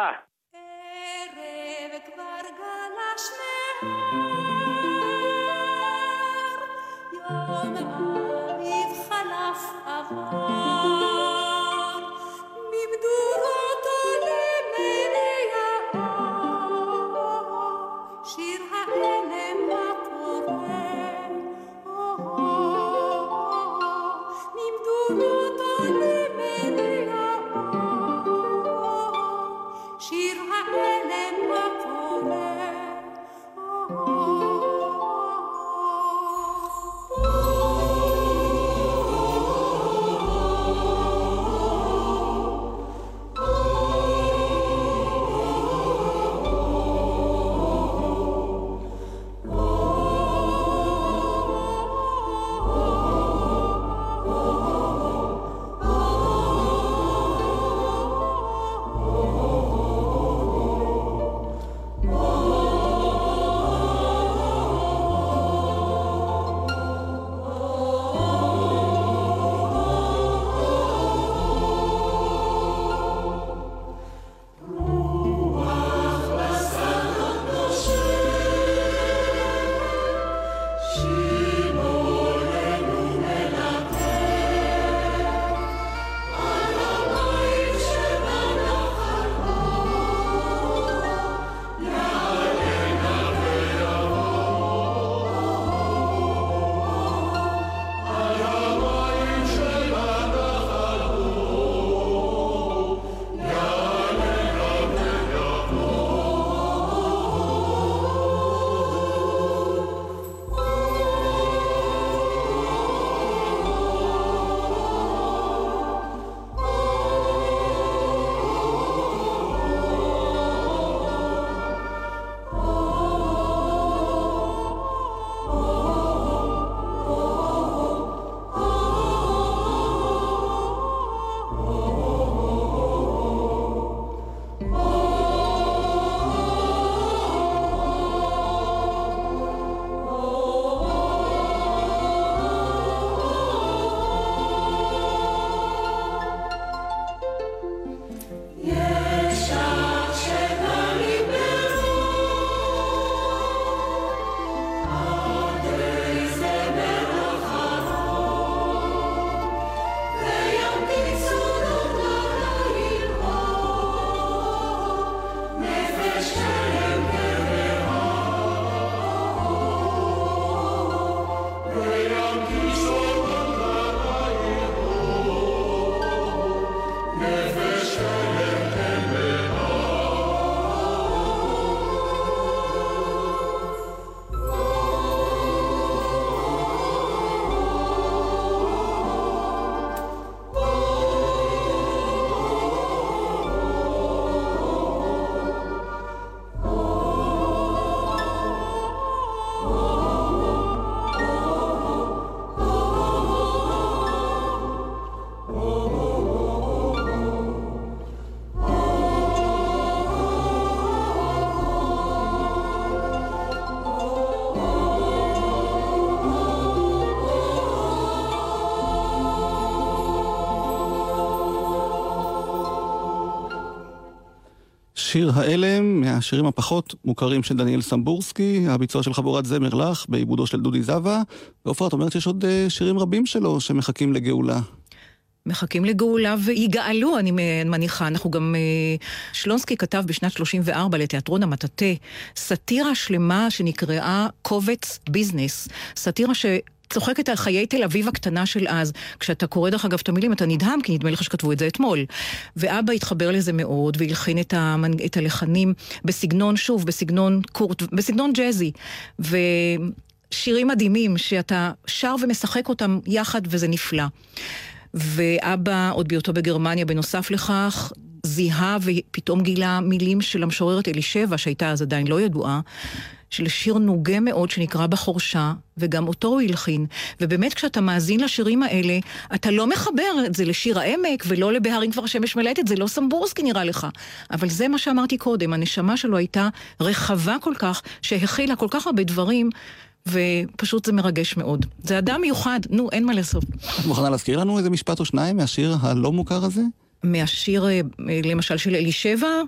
שיר ההלם, מהשירים הפחות מוכרים של דניאל סמבורסקי, הביצוע של חבורת זמר לך, בעיבודו של דודי זבה. ועופרה, את אומרת שיש עוד אה, שירים רבים שלו שמחכים לגאולה. מחכים לגאולה ויגאלו, אני מניחה. אנחנו גם... אה, שלונסקי כתב בשנת 34 לתיאטרון המטאטה סאטירה שלמה שנקראה קובץ ביזנס. סאטירה ש... צוחקת על חיי תל אביב הקטנה של אז. כשאתה קורא דרך אגב את המילים אתה נדהם, כי נדמה לך שכתבו את זה אתמול. ואבא התחבר לזה מאוד, והלחין את, המנ... את הלחנים בסגנון, שוב, בסגנון קורט, בסגנון ג'אזי. ושירים מדהימים שאתה שר ומשחק אותם יחד וזה נפלא. ואבא, עוד בהיותו בגרמניה, בנוסף לכך, זיהה ופתאום גילה מילים של המשוררת אלישבע, שהייתה אז עדיין לא ידועה, של שיר נוגה מאוד שנקרא בחורשה, וגם אותו הוא הלחין. ובאמת כשאתה מאזין לשירים האלה, אתה לא מחבר את זה לשיר העמק ולא לבהרים כבר השמש מלטת, זה לא סמבורסקי נראה לך. אבל זה מה שאמרתי קודם, הנשמה שלו הייתה רחבה כל כך, שהכילה כל כך הרבה דברים. ופשוט זה מרגש מאוד. זה אדם מיוחד, נו, אין מה לעשות. את מוכנה להזכיר לנו איזה משפט או שניים מהשיר הלא מוכר הזה? מהשיר, אה, למשל, של אלישבע,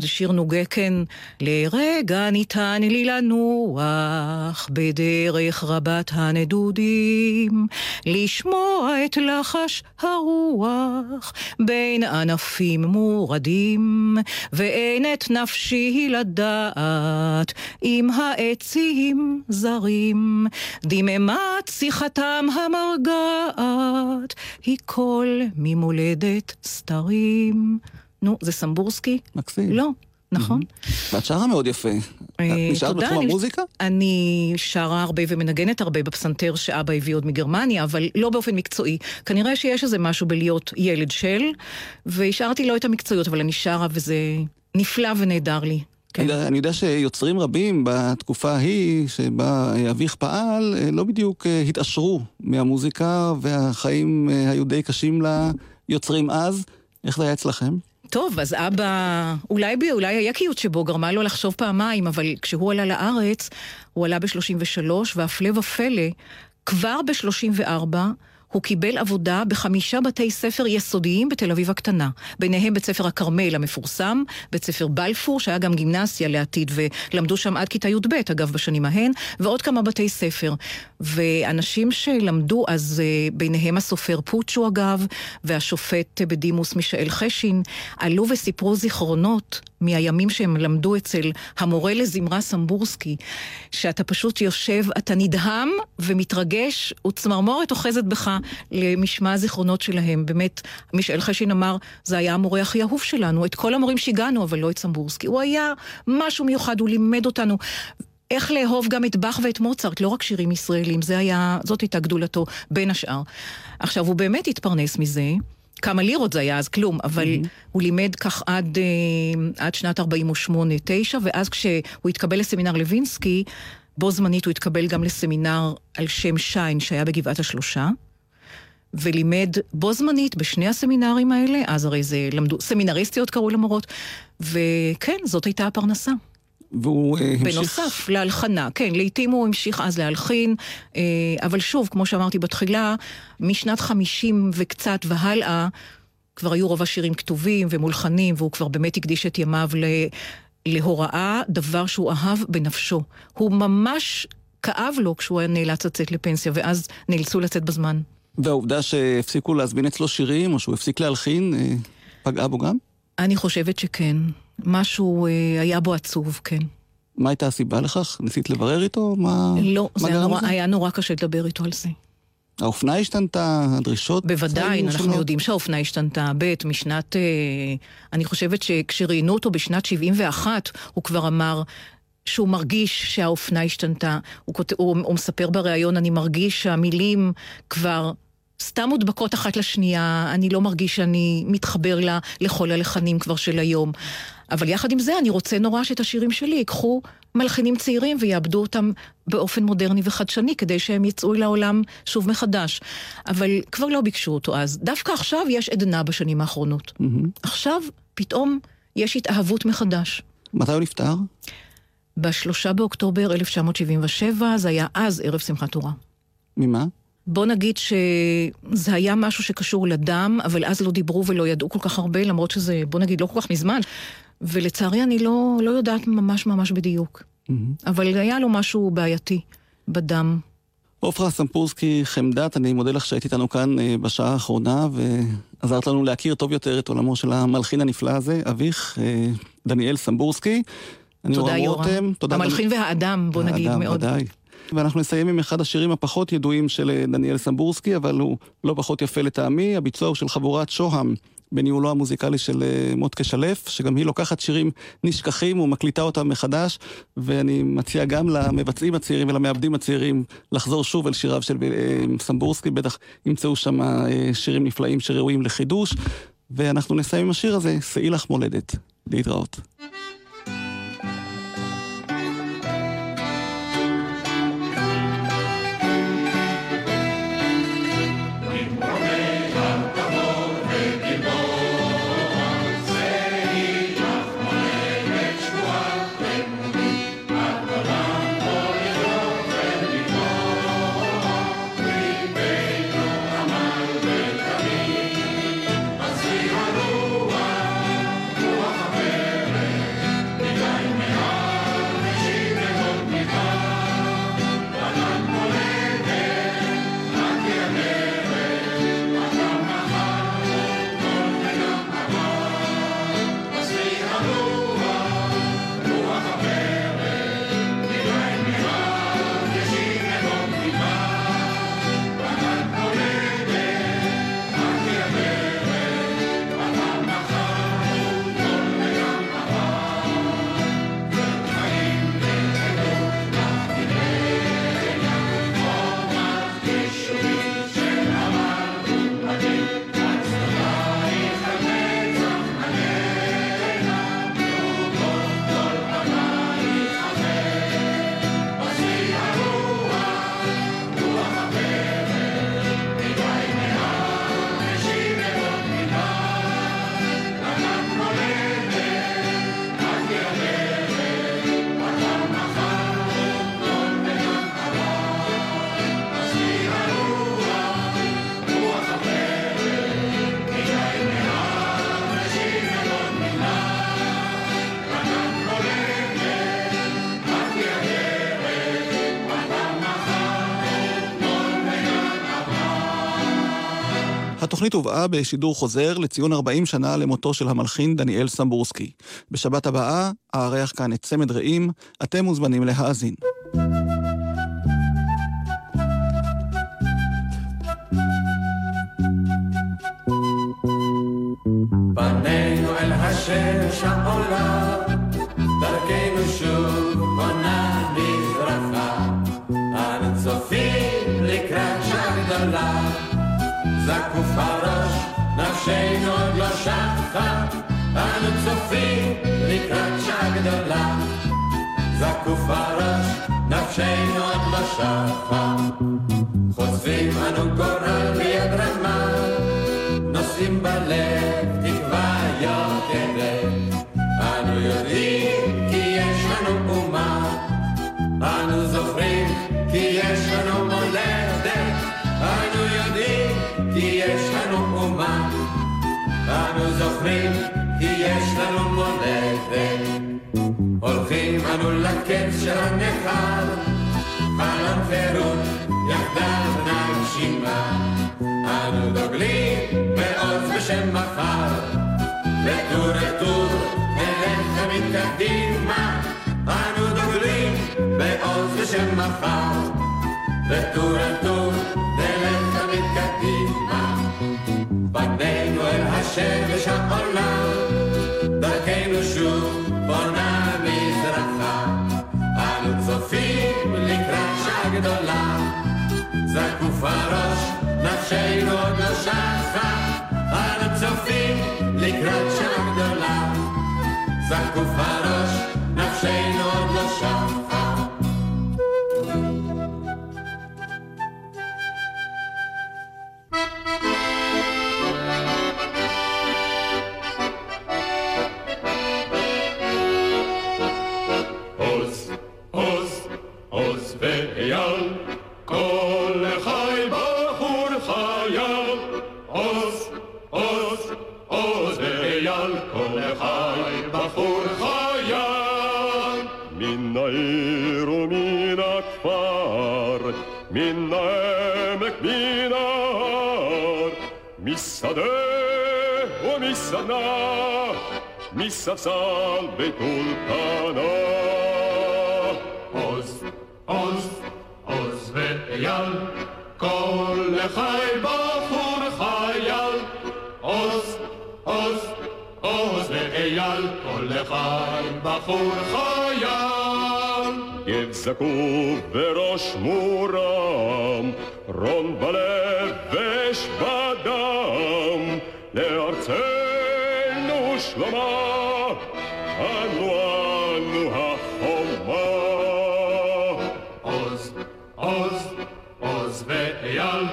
זה שיר נוגה, כן, לרגע ניתן לי לנוח בדרך רבת הנדודים, לשמוע את לחש הרוח בין ענפים מורדים, ואין את נפשי לדעת אם העצים זרים, דממת שיחתם המרגעת היא קול ממולדת סתר. דברים. נו, זה סמבורסקי? מקסים. לא. נכון. ואת שרה מאוד יפה. את נשארת בתחום המוזיקה? אני שרה הרבה ומנגנת הרבה בפסנתר שאבא הביא עוד מגרמניה, אבל לא באופן מקצועי. כנראה שיש איזה משהו בלהיות ילד של, והשארתי לו את המקצועיות, אבל אני שרה וזה נפלא ונהדר לי. כן. אני, אני יודע שיוצרים רבים בתקופה ההיא שבה אביך פעל, לא בדיוק התעשרו מהמוזיקה, והחיים היו די קשים ליוצרים אז. איך זה היה אצלכם? טוב, אז אבא, אולי, אולי היקיות שבו גרמה לו לחשוב פעמיים, אבל כשהוא עלה לארץ, הוא עלה ב-33, והפלא ופלא, כבר ב-34, הוא קיבל עבודה בחמישה בתי ספר יסודיים בתל אביב הקטנה. ביניהם בית ספר הכרמל המפורסם, בית ספר בלפור, שהיה גם גימנסיה לעתיד, ולמדו שם עד כיתה י"ב, אגב, בשנים ההן, ועוד כמה בתי ספר. ואנשים שלמדו אז, אה, ביניהם הסופר פוצ'ו אגב, והשופט בדימוס מישאל חשין, עלו וסיפרו זיכרונות מהימים שהם למדו אצל המורה לזמרה סמבורסקי, שאתה פשוט יושב, אתה נדהם ומתרגש, וצמרמורת אוחזת בך למשמע הזיכרונות שלהם. באמת, מישאל חשין אמר, זה היה המורה הכי אהוב שלנו, את כל המורים שיגענו, אבל לא את סמבורסקי. הוא היה משהו מיוחד, הוא לימד אותנו. איך לאהוב גם את באך ואת מוצרט, לא רק שירים ישראלים, זה היה, זאת הייתה גדולתו, בין השאר. עכשיו, הוא באמת התפרנס מזה. כמה לירות זה היה אז כלום, אבל mm-hmm. הוא לימד כך עד, uh, עד שנת 48-9, ואז כשהוא התקבל לסמינר לוינסקי, בו זמנית הוא התקבל גם לסמינר על שם שיין שהיה בגבעת השלושה. ולימד בו זמנית בשני הסמינרים האלה, אז הרי זה למדו, סמינריסטיות קראו למורות, וכן, זאת הייתה הפרנסה. והוא uh, המשיך... בנוסף להלחנה, כן, לעתים הוא המשיך אז להלחין, uh, אבל שוב, כמו שאמרתי בתחילה, משנת חמישים וקצת והלאה, כבר היו רוב השירים כתובים ומולחנים, והוא כבר באמת הקדיש את ימיו ל... להוראה, דבר שהוא אהב בנפשו. הוא ממש כאב לו כשהוא היה נאלץ לצאת לפנסיה, ואז נאלצו לצאת בזמן. והעובדה שהפסיקו להזמין אצלו שירים, או שהוא הפסיק להלחין, אה, פגעה בו גם? אני חושבת שכן. משהו אה, היה בו עצוב, כן. מה הייתה הסיבה לכך? ניסית לברר איתו? מה, לא, מה זה נורא, היה נורא קשה לדבר איתו על זה. האופנה השתנתה, הדרישות? בוודאי, אנחנו שונות. יודעים שהאופנה השתנתה. ב', משנת... אה, אני חושבת שכשראיינו אותו בשנת 71, הוא כבר אמר שהוא מרגיש שהאופנה השתנתה. הוא, הוא, הוא מספר בריאיון, אני מרגיש שהמילים כבר סתם מודבקות אחת לשנייה, אני לא מרגיש שאני מתחבר לה לכל הלחנים כבר של היום. אבל יחד עם זה, אני רוצה נורא שאת השירים שלי ייקחו מלחינים צעירים ויעבדו אותם באופן מודרני וחדשני, כדי שהם יצאו לעולם שוב מחדש. אבל כבר לא ביקשו אותו אז. דווקא עכשיו יש עדנה בשנים האחרונות. Mm-hmm. עכשיו, פתאום, יש התאהבות מחדש. מתי הוא נפטר? בשלושה באוקטובר 1977, זה היה אז ערב שמחת תורה. ממה? בוא נגיד שזה היה משהו שקשור לדם, אבל אז לא דיברו ולא ידעו כל כך הרבה, למרות שזה, בוא נגיד, לא כל כך מזמן. ולצערי אני לא, לא יודעת ממש ממש בדיוק. אבל היה לו משהו בעייתי בדם. עופרה סמפורסקי חמדת, אני מודה לך שהיית איתנו כאן אה, בשעה האחרונה ועזרת לנו להכיר טוב יותר את עולמו של המלחין הנפלא הזה, אביך, אה, דניאל סמבורסקי. תודה יורם. רותם, תודה המלחין גם- והאדם, בוא נגיד האדם, מאוד. ודאי. ואנחנו נסיים עם אחד השירים הפחות ידועים של אה, דניאל סמבורסקי, אבל הוא לא פחות יפה לטעמי, הביצוע הוא של חבורת שוהם, בניהולו המוזיקלי של אה, מוטקה שלף, שגם היא לוקחת שירים נשכחים ומקליטה אותם מחדש, ואני מציע גם למבצעים הצעירים ולמעבדים הצעירים לחזור שוב אל שיריו של אה, סמבורסקי, בטח ימצאו שם שירים נפלאים שראויים לחידוש. ואנחנו נסיים עם השיר הזה, שאי לך מולדת. להתראות. התוכנית הובאה בשידור חוזר לציון 40 שנה למותו של המלחין דניאל סמבורסקי. בשבת הבאה אארח כאן את צמד רעים, אתם מוזמנים להאזין. צופים לקראת שעה גדולה, זקוף הראש, נפשנו עוד לא שחה. חושפים אנו גורל הולכים אנו לקץ של הנכר, חלום חירות יחדיו נגשימה. אנו דוגלים בעוז בשם מחר, לטור לטור נלך תמיד קדימה. אנו דוגלים בעוז בשם מחר, לטור לטור נלך תמיד קדימה. פנינו אל השמש העולה, נפשנו עוד לא שחה. אנו צופים לקראת שעה גדולה, זקוף הראש, נפשנו עוד לא שחה. מסעדה, מספסל בית אולפנה. עוז, עוז, עוז ואייל, כל לחי בחור חייל. עוז, עוז, עוז ואייל, כל לחי בחור חייל. גב זקוף וראש מורם, רון בלב ושבדם. לארצנו שלמה, אנו אנו החומה. עוז, עוז, עוז ואייל,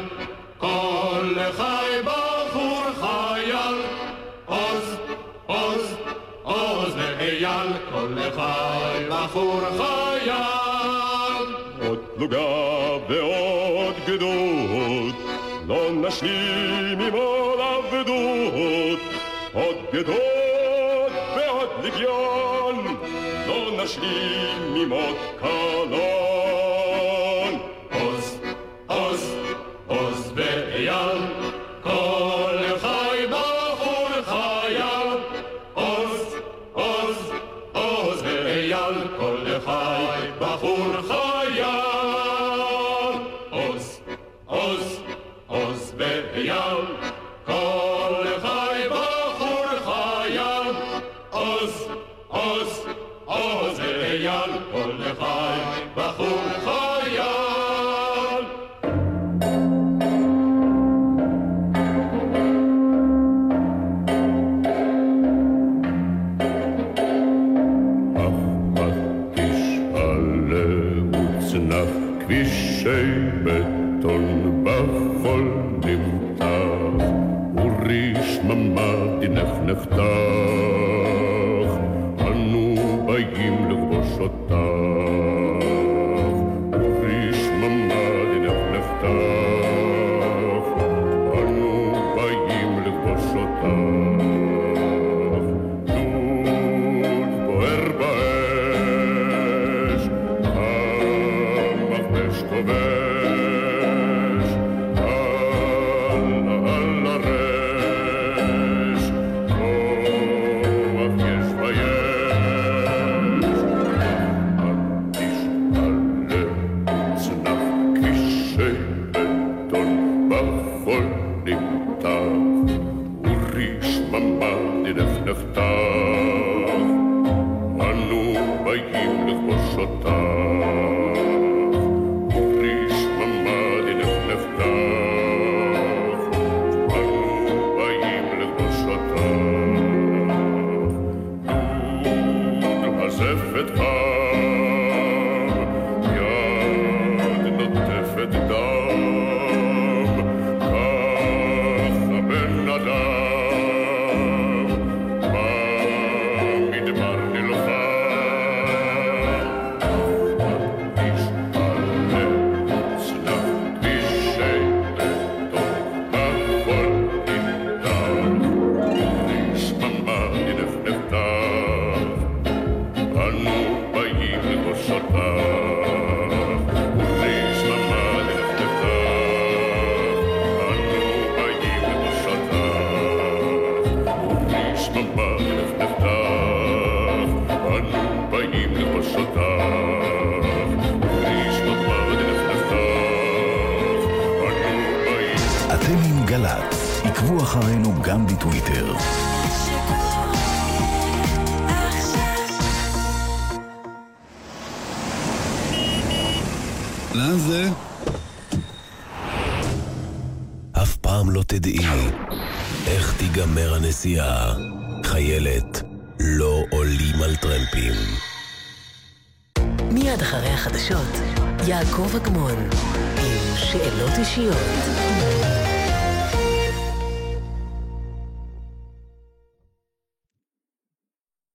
כל חי בחור חייל. עוז, עוז, עוז ואייל, כל חי בחור חייל. עוד פלוגה ועוד גדוד, לא נשלים עם עוד עבדות, עוד גדוד. регион, но нашли мимо канон.